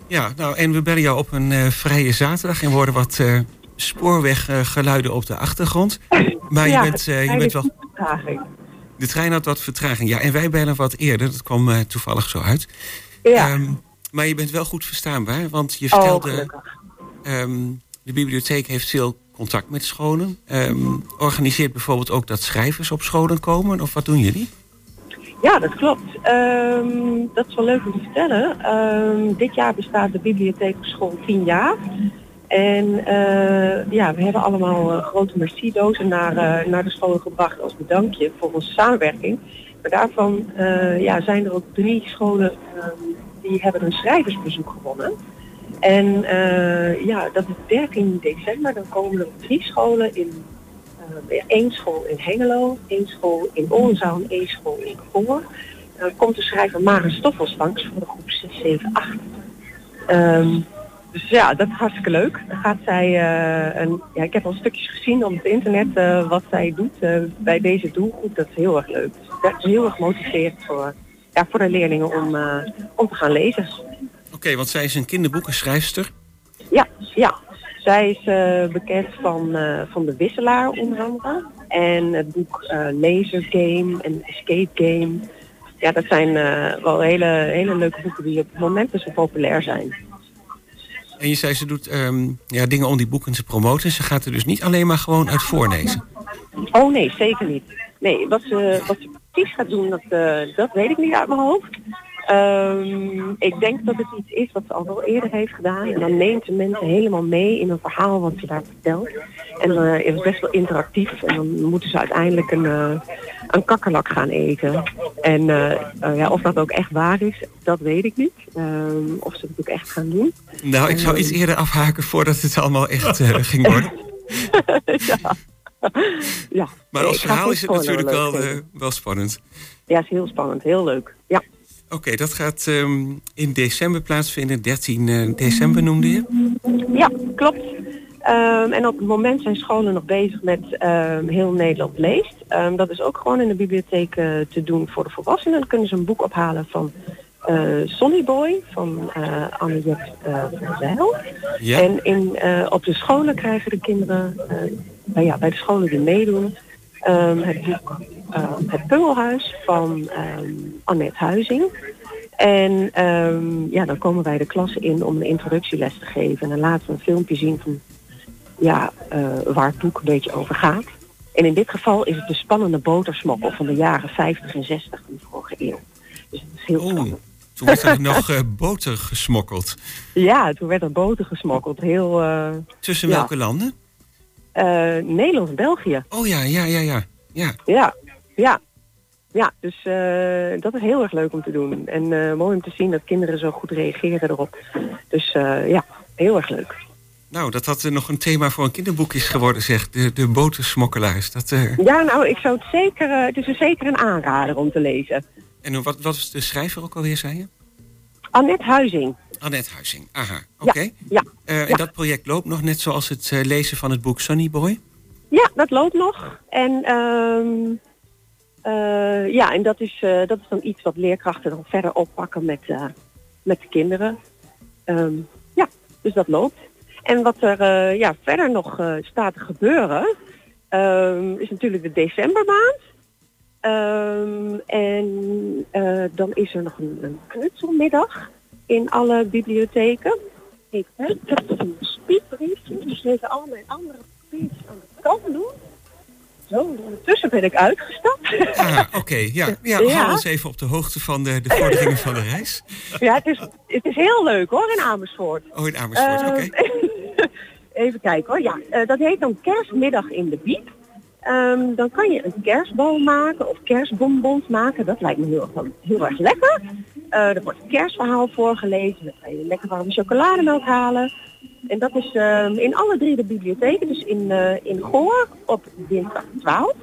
Ja, nou, en we bellen jou op een vrije zaterdag en worden wat eh, spoorweggeluiden op de achtergrond. Maar je bent, je bent wel. Vertraging. De trein had wat vertraging. Ja, en wij bellen wat eerder. Dat kwam toevallig zo uit. Ja, Ehm, maar je bent wel goed verstaanbaar, want je vertelde. ehm, de bibliotheek heeft veel contact met scholen. Ehm, organiseert bijvoorbeeld ook dat schrijvers op scholen komen. Of wat doen jullie? Ja, dat klopt. Ehm, dat is wel leuk om te vertellen. Dit jaar bestaat de bibliotheek op school 10 jaar. En eh, ja, we hebben allemaal eh, grote merci-dozen naar, eh, naar de scholen gebracht als bedankje voor onze samenwerking. Maar daarvan ja, zijn er ook drie scholen die hebben een schrijversbezoek gewonnen. En eh, ja, dat is 13 december. Dan komen er drie scholen in eh, één school in Hengelo, één school in Oldenzaal en één school in. Dan komt de schrijver Maren Stoffels langs voor de groep 6, 7, 8. Ehm, dus ja, dat is hartstikke leuk. Gaat zij, eh, een, ja, ik heb al stukjes gezien op het internet wat zij doet bij deze doelgroep. Dat is heel erg leuk. Dus dat is heel erg motiverend voor, ja, voor de leerlingen om, eh, om te gaan lezen. Oké, want zij is een kinderboekenschrijfster. Ja, ja. Zij is eh, bekend van, eh, van de Wisselaar onder andere. En het boek Laser Game en Escape Game. Ja, dat zijn wel hele, hele leuke boeken die op het moment zo populair zijn. En je zei ze doet ehm, ja, dingen om die boeken te promoten. Ze gaat er dus niet alleen maar gewoon uit voorlezen. Oh nee, zeker niet. Nee, wat ze, wat ze precies gaat doen, dat, eh, dat weet ik niet uit mijn hoofd. Ehm, ik denk dat het iets is wat ze al wel eerder heeft gedaan. En dan neemt ze mensen helemaal mee in een verhaal wat ze daar vertelt. En eh is best wel interactief. En dan moeten ze uiteindelijk een, eh, een kakkerlak gaan eten. En eh, ja, of dat ook echt waar is, dat weet ik niet. Ehm, of ze het ook echt gaan doen. Nou, ik zou iets eerder afhaken voordat het allemaal echt ging worden. ja. ja. Maar als verhaal is het natuurlijk wel, eh, wel spannend. Ja, is heel spannend, heel leuk. Ja. Oké, dat gaat ehm, in december plaatsvinden. 13 eh, december noemde je. Ja, klopt. Ehm, en op het moment zijn scholen nog bezig met ehm, heel Nederland leest. Ehm, dat is ook gewoon in de bibliotheek eh, te doen voor de volwassenen. Dan kunnen ze een boek ophalen van eh Sonny Boy van eh Anne-Jet eh, van Zijl. Ja. En in, op de scholen krijgen de kinderen, bij, ja, bij de scholen die meedoen, ehm, het boek eh, Het Pungelhuis van ehm, Annette Huizing. En ehm, ja, dan komen wij de klasse in om een introductieles te geven. En dan laten we een filmpje zien van ja, waar het boek een beetje over gaat. En in dit geval is het de spannende botersmokkel van de jaren 50 en 60 van de vorige eeuw. Dus het is heel spannend. Toen werd er nog eh, boter gesmokkeld. Ja, toen werd er boter gesmokkeld. Heel eh, Tussen Ja. welke landen? eh, Nederland en België. Oh ja, ja, ja, ja. ja. Ja, ja. Ja, dus dat is heel erg leuk om te doen. En mooi om te zien dat kinderen zo goed reageren erop. Dus ja, heel erg leuk. Nou, dat dat nog een thema voor een kinderboek is geworden, zegt de, de botersmokkelaars. Dat, Ja, nou, ik zou het zeker, het is een zeker een aanrader om te lezen. En wat, wat is de schrijver ook alweer, zei je? Annette Huizing. Annette Huizing. Aha, oké. Ja, Eh. En dat project loopt nog net zoals het eh, lezen van het boek Sunny Boy? ja, dat loopt nog. En ehm, eh, ja, en dat is, dat is dan iets wat leerkrachten dan verder oppakken met, met de kinderen. Ehm, ja, dus dat loopt. En wat er ja, verder nog staat te gebeuren, ehm, is natuurlijk de decembermaand. Ehm, en eh, dan is er nog een, een knutselmiddag in alle bibliotheken. Ik heb een dus even al mijn andere papiertjes aan de kant doen. Zo, ondertussen ben ik uitgestapt. Ah, oké. Ja, ja, Ja. hou ons even op de hoogte van de, de vorderingen van de reis. Ja, het is, het is heel leuk hoor in Amersfoort. Oh, in Amersfoort, Ehm, oké. Even kijken hoor. Ja, eh, dat heet dan kerstmiddag in de biep. Ehm, dan kan je een kerstboom maken of kerstbonbons maken. Dat lijkt me heel, erg- heel erg lekker. Eh, er wordt een kerstverhaal voorgelezen. Dan kan je lekker warme chocolademelk halen. En dat is ehm, in alle drie de bibliotheken. Dus in, eh, in Goor op dinsdag 12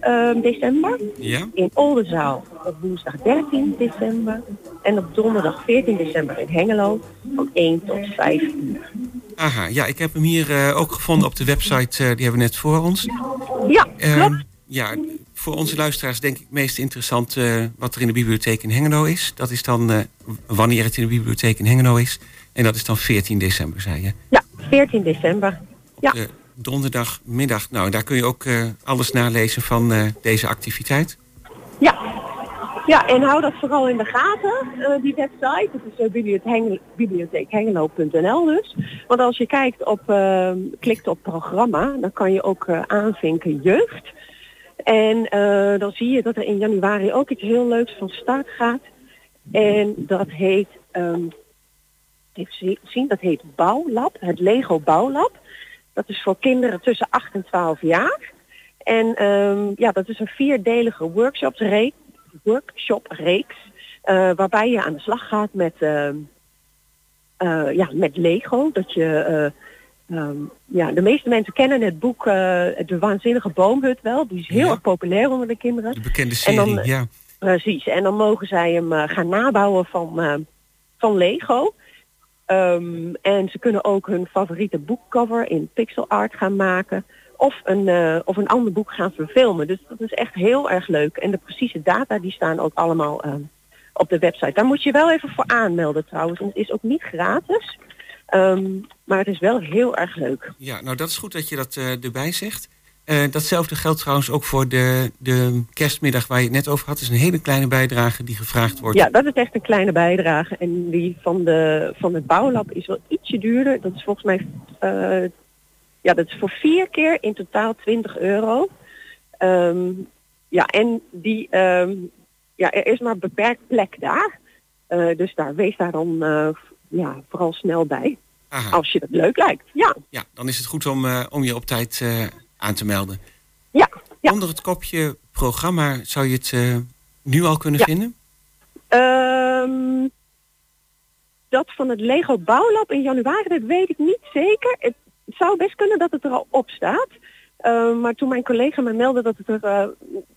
ehm, december. Ja? In Oldenzaal op woensdag 13 december. En op donderdag 14 december in Hengelo van 1 tot 5 uur. Aha, ja, ik heb hem hier eh, ook gevonden op de website, die hebben we net voor ons. Ja, Ehm, ja, voor onze luisteraars denk ik het meest interessant eh, wat er in de bibliotheek in Hengelo is. Dat is dan eh, wanneer het in de bibliotheek in Hengelo is. En dat is dan 14 december, zei je. Ja, 14 december. Ja. Eh, donderdagmiddag. Nou, daar kun je ook eh, alles nalezen van deze activiteit. Ja. Ja, en hou dat vooral in de gaten, eh, die website. Dat is uh, bibliotheek, bibliotheekhengelo.nl dus. Want als je kijkt op, eh, klikt op programma, dan kan je ook eh, aanvinken jeugd. En eh, dan zie je dat er in januari ook iets heel leuks van start gaat. En dat heet, ehm, even zi- zien, dat heet Bouwlab, het Lego Bouwlab. Dat is voor kinderen tussen 8 en 12 jaar. En ehm, ja, dat is een vierdelige workshopsreeks, workshopreeks eh, waarbij je aan de slag gaat met, ehm, eh, ja, met Lego. Dat je, eh, ehm, ja, de meeste mensen kennen het boek De Waanzinnige Boomhut wel. Die is heel Ja. erg populair onder de kinderen. De bekende En serie, dan, ja. Precies. En dan mogen zij hem gaan nabouwen van, van Lego. Ehm, en ze kunnen ook hun favoriete boekcover in pixel art gaan maken. Of een, eh, of een ander boek gaan verfilmen. Dus dat is echt heel erg leuk. En de precieze data die staan ook allemaal ehm, op de website. Daar moet je wel even voor aanmelden trouwens. En het is ook niet gratis. Ehm, maar het is wel heel erg leuk. Ja, nou dat is goed dat je dat eh, erbij zegt. Eh, datzelfde geldt trouwens ook voor de, de kerstmiddag waar je het net over had. Het is een hele kleine bijdrage die gevraagd wordt. Ja, dat is echt een kleine bijdrage. En die van, de, van het bouwlab is wel ietsje duurder. Dat is volgens mij, ja, dat is voor vier keer in totaal 20 euro. Ehm, ja, en die, ehm, ja, er is maar beperkt plek daar. Eh, dus daar, wees daar dan eh, ja, vooral snel bij. Aha. Als je dat leuk lijkt. Ja, Ja, dan is het goed om, eh, om je op tijd aan te melden. ja, ja. Onder het kopje programma zou je het nu al kunnen Ja. vinden? Ehm, dat van het Lego Bouwlab in januari, dat weet ik niet zeker. Het zou best kunnen dat het er al op staat. Ehm, maar toen mijn collega me meldde dat het, er, eh,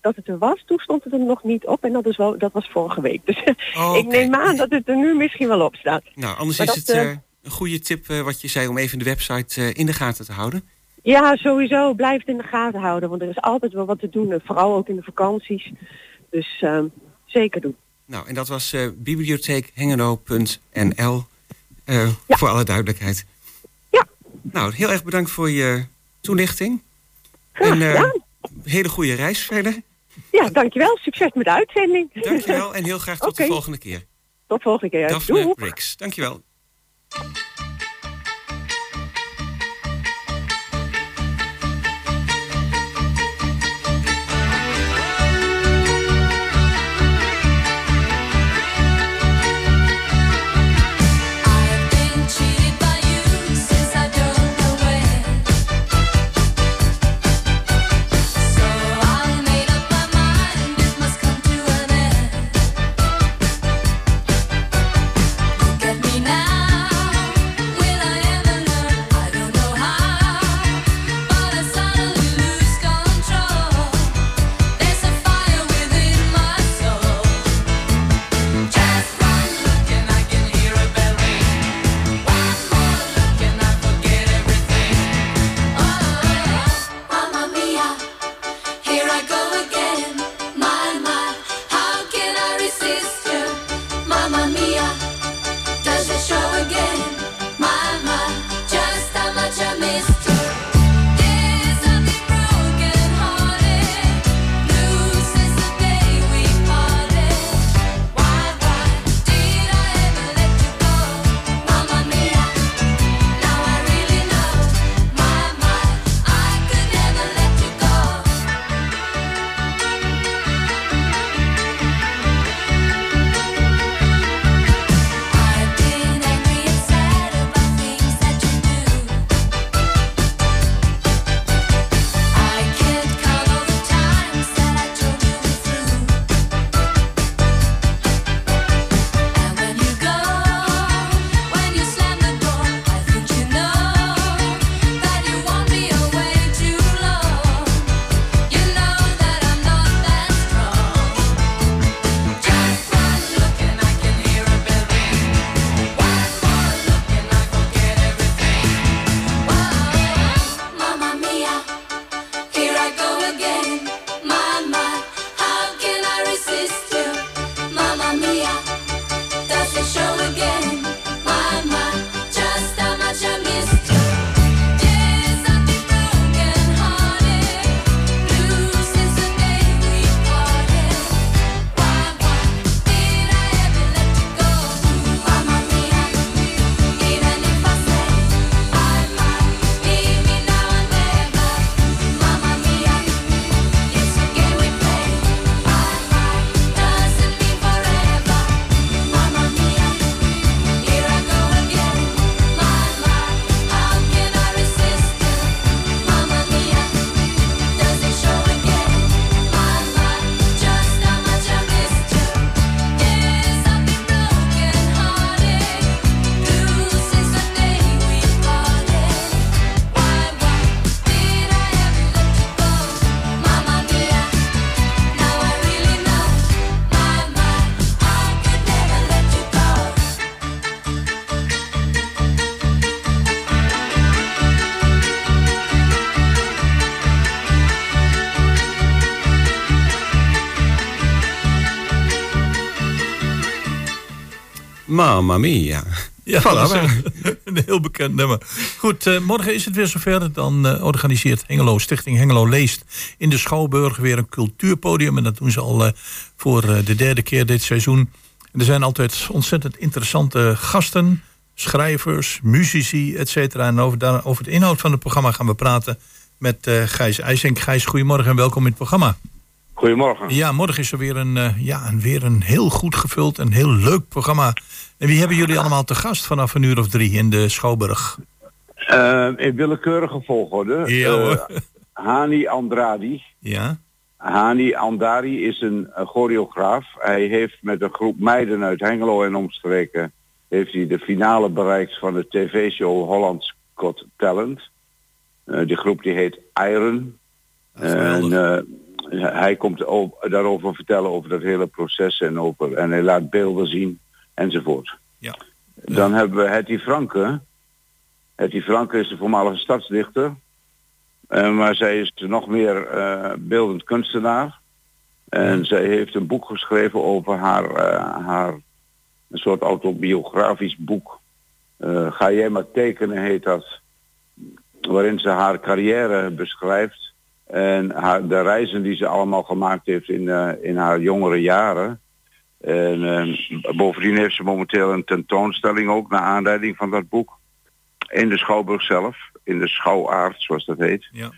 dat het er was, toen stond het er nog niet op. En dat, is wel, dat was vorige week. Dus Oh, ik oké. neem aan dat het er nu misschien wel op staat. Nou, anders Maar is dat, het eh, eh, een goede tip wat je zei om even de website in de gaten te houden. Ja, sowieso. Blijf het in de gaten houden. Want er is altijd wel wat te doen. en Vooral ook in de vakanties. Dus ehm, zeker doen. Nou, en dat was bibliotheekhengelo.nl Ja. voor alle duidelijkheid. Nou, heel erg bedankt voor je toelichting. Graag en eh, gedaan. hele goede reis verder. Ja, dankjewel. Succes met de uitzending. Dankjewel en heel graag tot de volgende keer. Tot volgende keer. Daphne Doei. Briggs, dankjewel. Mamma mia. Ja, Voilà, dat is maar- een, een heel bekend nummer. Goed, eh, morgen is het weer zover. Dan eh, organiseert Hengelo, Stichting Hengelo Leest in de Schouwburg weer een cultuurpodium. En dat doen ze al eh, voor de derde keer dit seizoen. En er zijn altijd ontzettend interessante gasten, schrijvers, muzici, et cetera. En over, daar, over de inhoud van het programma gaan we praten met Gijs IJsink. Gijs, goedemorgen en welkom in het programma. Goedemorgen. Ja, morgen is er weer een, eh, ja, weer een heel goed gevuld en heel leuk programma. En wie hebben jullie allemaal te gast vanaf een uur of drie in de Schouwburg? Eh, in willekeurige volgorde. Ja, eh. Hani Andradi. Ja, Hani Andari is een, choreograaf. Hij heeft met een groep meiden uit Hengelo en omstreken... heeft hij de finale bereikt van de tv-show Holland's Got Talent. Die groep die heet Iron. En eh, hij komt daarover vertellen over dat hele proces en, over, en hij laat beelden zien enzovoort. Ja. Dan hebben we Hetty Franke. Hetty Franke is de voormalige stadsdichter. Eh, maar zij is nog meer eh, beeldend kunstenaar. En zij heeft een boek geschreven over haar, eh, haar een soort autobiografisch boek. Ga jij maar tekenen heet dat. Waarin ze haar carrière beschrijft. En haar, de reizen die ze allemaal gemaakt heeft in, eh, in haar jongere jaren. En eh, bovendien heeft ze momenteel een tentoonstelling ook naar aanleiding van dat boek. In de Schouwburg zelf, in de Schouwaard zoals dat heet. Ja.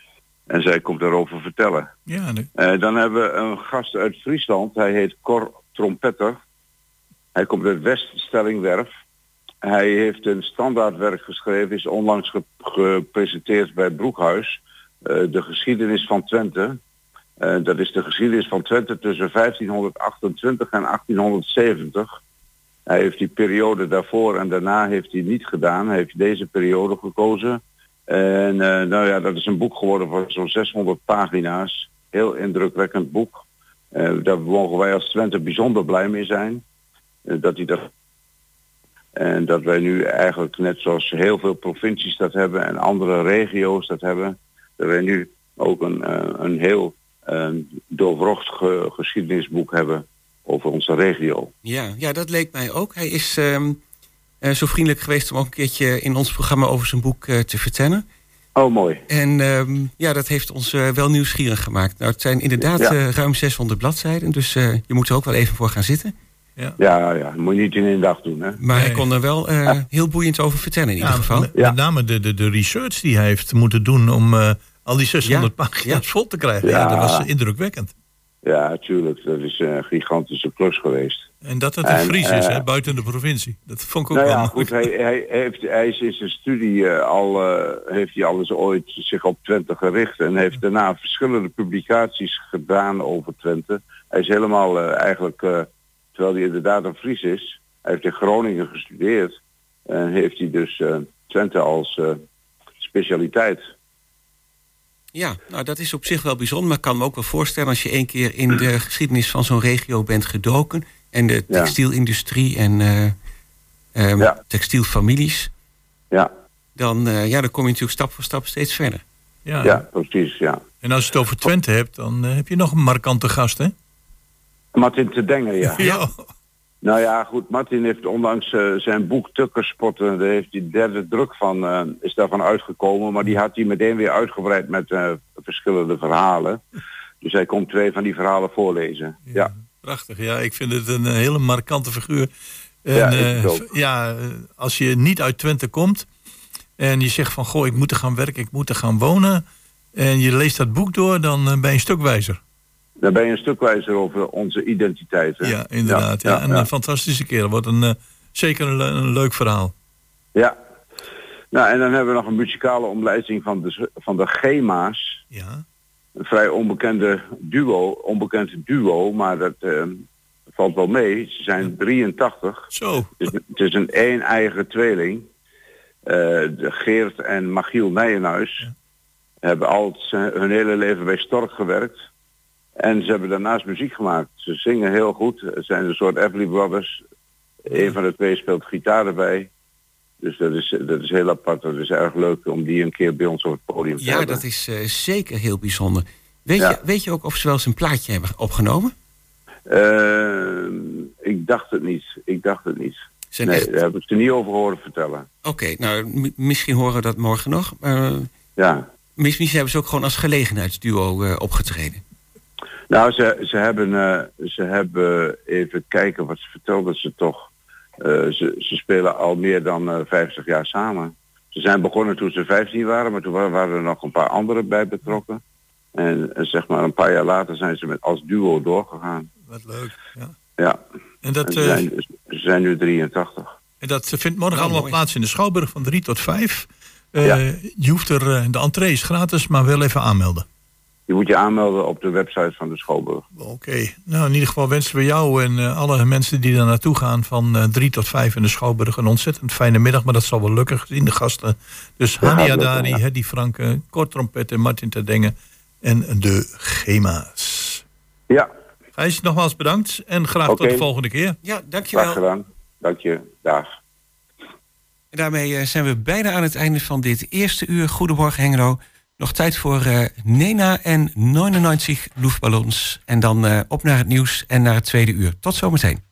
En zij komt daarover vertellen. ja nee. Eh, dan hebben we een gast uit Friesland. Hij heet Cor Trompetter. Hij komt uit Weststellingwerf. Hij heeft een standaardwerk geschreven. Is onlangs ge- gepresenteerd bij Broekhuis. Eh, de geschiedenis van Twente. Eh, dat is de geschiedenis van Twente tussen 1528 en 1870. Hij heeft die periode daarvoor en daarna heeft hij niet gedaan. Hij heeft deze periode gekozen. En eh, nou ja, dat is een boek geworden van zo'n 600 pagina's. Heel indrukwekkend boek. Eh, daar mogen wij als Twente bijzonder blij mee zijn. Dat hij dat... En dat wij nu eigenlijk net zoals heel veel provincies dat hebben en andere regio's dat hebben, dat wij nu ook een, eh, een heel eh, doorwrocht ge- geschiedenisboek hebben over onze regio. Ja, ja, dat leek mij ook. Hij is ehm, eh, zo vriendelijk geweest om ook een keertje in ons programma over zijn boek eh, te vertellen. Oh, mooi. En ehm, ja, dat heeft ons wel nieuwsgierig gemaakt. Nou, het zijn inderdaad Ja. ruim 600 bladzijden, dus je moet er ook wel even voor gaan zitten. Ja. Ja, ja, moet je niet in één dag doen, hè? Maar hij kon er wel eh, heel boeiend over vertellen in Ja, ieder geval. Met, name de, de, de research die hij heeft moeten doen om eh, al die 600 Ja, pagina's ja. vol te krijgen. Ja. Ja. dat was indrukwekkend. Ja, tuurlijk. Dat is een gigantische klus geweest. En dat het een En, Fries is, eh, hè, buiten de provincie. Dat vond ik ook Nou wel ja, goed, hij, hij, heeft, hij is in zijn studie al, eh, heeft hij al eens ooit zich op Twente gericht en heeft daarna verschillende publicaties gedaan over Twente. Hij is helemaal eigenlijk, eh, terwijl hij inderdaad een Fries is, hij heeft in Groningen gestudeerd en heeft hij dus eh, Twente als eh, specialiteit. Ja, nou dat is op zich wel bijzonder, maar ik kan me ook wel voorstellen als je één keer in de geschiedenis van zo'n regio bent gedoken en de textielindustrie en eh, ehm, Ja. textielfamilies, Ja, dan, eh, ja, dan kom je natuurlijk stap voor stap steeds verder. Ja. ja, precies, ja. En als je het over Twente hebt, dan eh, heb je nog een markante gast, hè? Martin te Dengen, ja. Ja. Nou ja, goed, Martin heeft onlangs eh, zijn boek Tukkerspotten, daar heeft hij de derde druk van, eh, is daarvan uitgekomen, maar die had hij meteen weer uitgebreid met eh, verschillende verhalen. Dus hij komt twee van die verhalen voorlezen. Ja, Prachtig, ja. Ik vind het een hele markante figuur. En, Ja, ja, als je niet uit Twente komt en je zegt van, goh, ik moet er gaan werken, ik moet er gaan wonen. En je leest dat boek door, dan ben je een stuk wijzer. Daar ben je een stuk wijzer over onze identiteit. hè? Ja, inderdaad. Ja, En een fantastische kerel. Wordt een, eh, zeker een, le- een leuk verhaal. Ja. Nou, en dan hebben we nog een muzikale omlijsting van de, van de Gema's. Ja. Een vrij onbekende duo, onbekend duo, maar dat eh, valt wel mee. Ze zijn 83. Zo. Het is, het is een één-eigen tweeling. Eh, de Geert en Machiel Nijenhuis hebben al hun hele leven bij Stork gewerkt. En ze hebben daarnaast muziek gemaakt. Ze zingen heel goed. Het zijn een soort Everly Brothers. Een van de twee speelt gitaar erbij. Dus dat is, dat is heel apart. Dat is erg leuk om die een keer bij ons op het podium te Ja, hebben. dat is eh, zeker heel bijzonder. Weet, Ja. je, weet je ook of ze wel eens een plaatje hebben opgenomen? Eh, ik dacht het niet. Ik dacht het niet. Zijn Nee, echt- daar heb ik ze niet over horen vertellen. Oké, nou, misschien horen we dat morgen nog. Eh, Ja. misschien hebben ze ook gewoon als gelegenheidsduo opgetreden. Nou, ze, ze, hebben, eh, ze hebben even kijken wat ze vertelden ze toch. eh, ze, ze spelen al meer dan eh 50 jaar samen. Ze zijn begonnen toen ze 15 waren, maar toen wa- waren er nog een paar anderen bij betrokken. En eh, zeg maar een paar jaar later zijn ze met, als duo doorgegaan. Wat leuk. Ja. Ja. En dat, ze, eh, zijn, ze zijn nu 83. En dat vindt morgen Oh, allemaal mooi. plaats in de Schouwburg van 3 tot 5. Eh, Ja. Je hoeft er, eh, de entree is gratis, maar wel even aanmelden. Je moet je aanmelden op de website van de Schouwburg. Oké, nou in ieder geval wensen we jou en eh, alle mensen die daar naartoe gaan van eh 3 tot 5 in de Schouwburg een ontzettend fijne middag. Maar dat zal wel lukken gezien de gasten. Dus Ja, Hani dat wel, Adari, ja. Hedy Franke, Kort Trompetten, Martin Terdengen en de Gema's. Ja, Gijs, nogmaals bedankt en graag tot de volgende keer. Ja, graag dankjewel. gedaan. Dank je. Dag. En daarmee eh, zijn we bijna aan het einde van dit eerste uur. Goedemorgen Hengelo. Nog tijd voor eh, Nena en 99 luchtballons. En dan eh, op naar het nieuws en naar het tweede uur. Tot zometeen.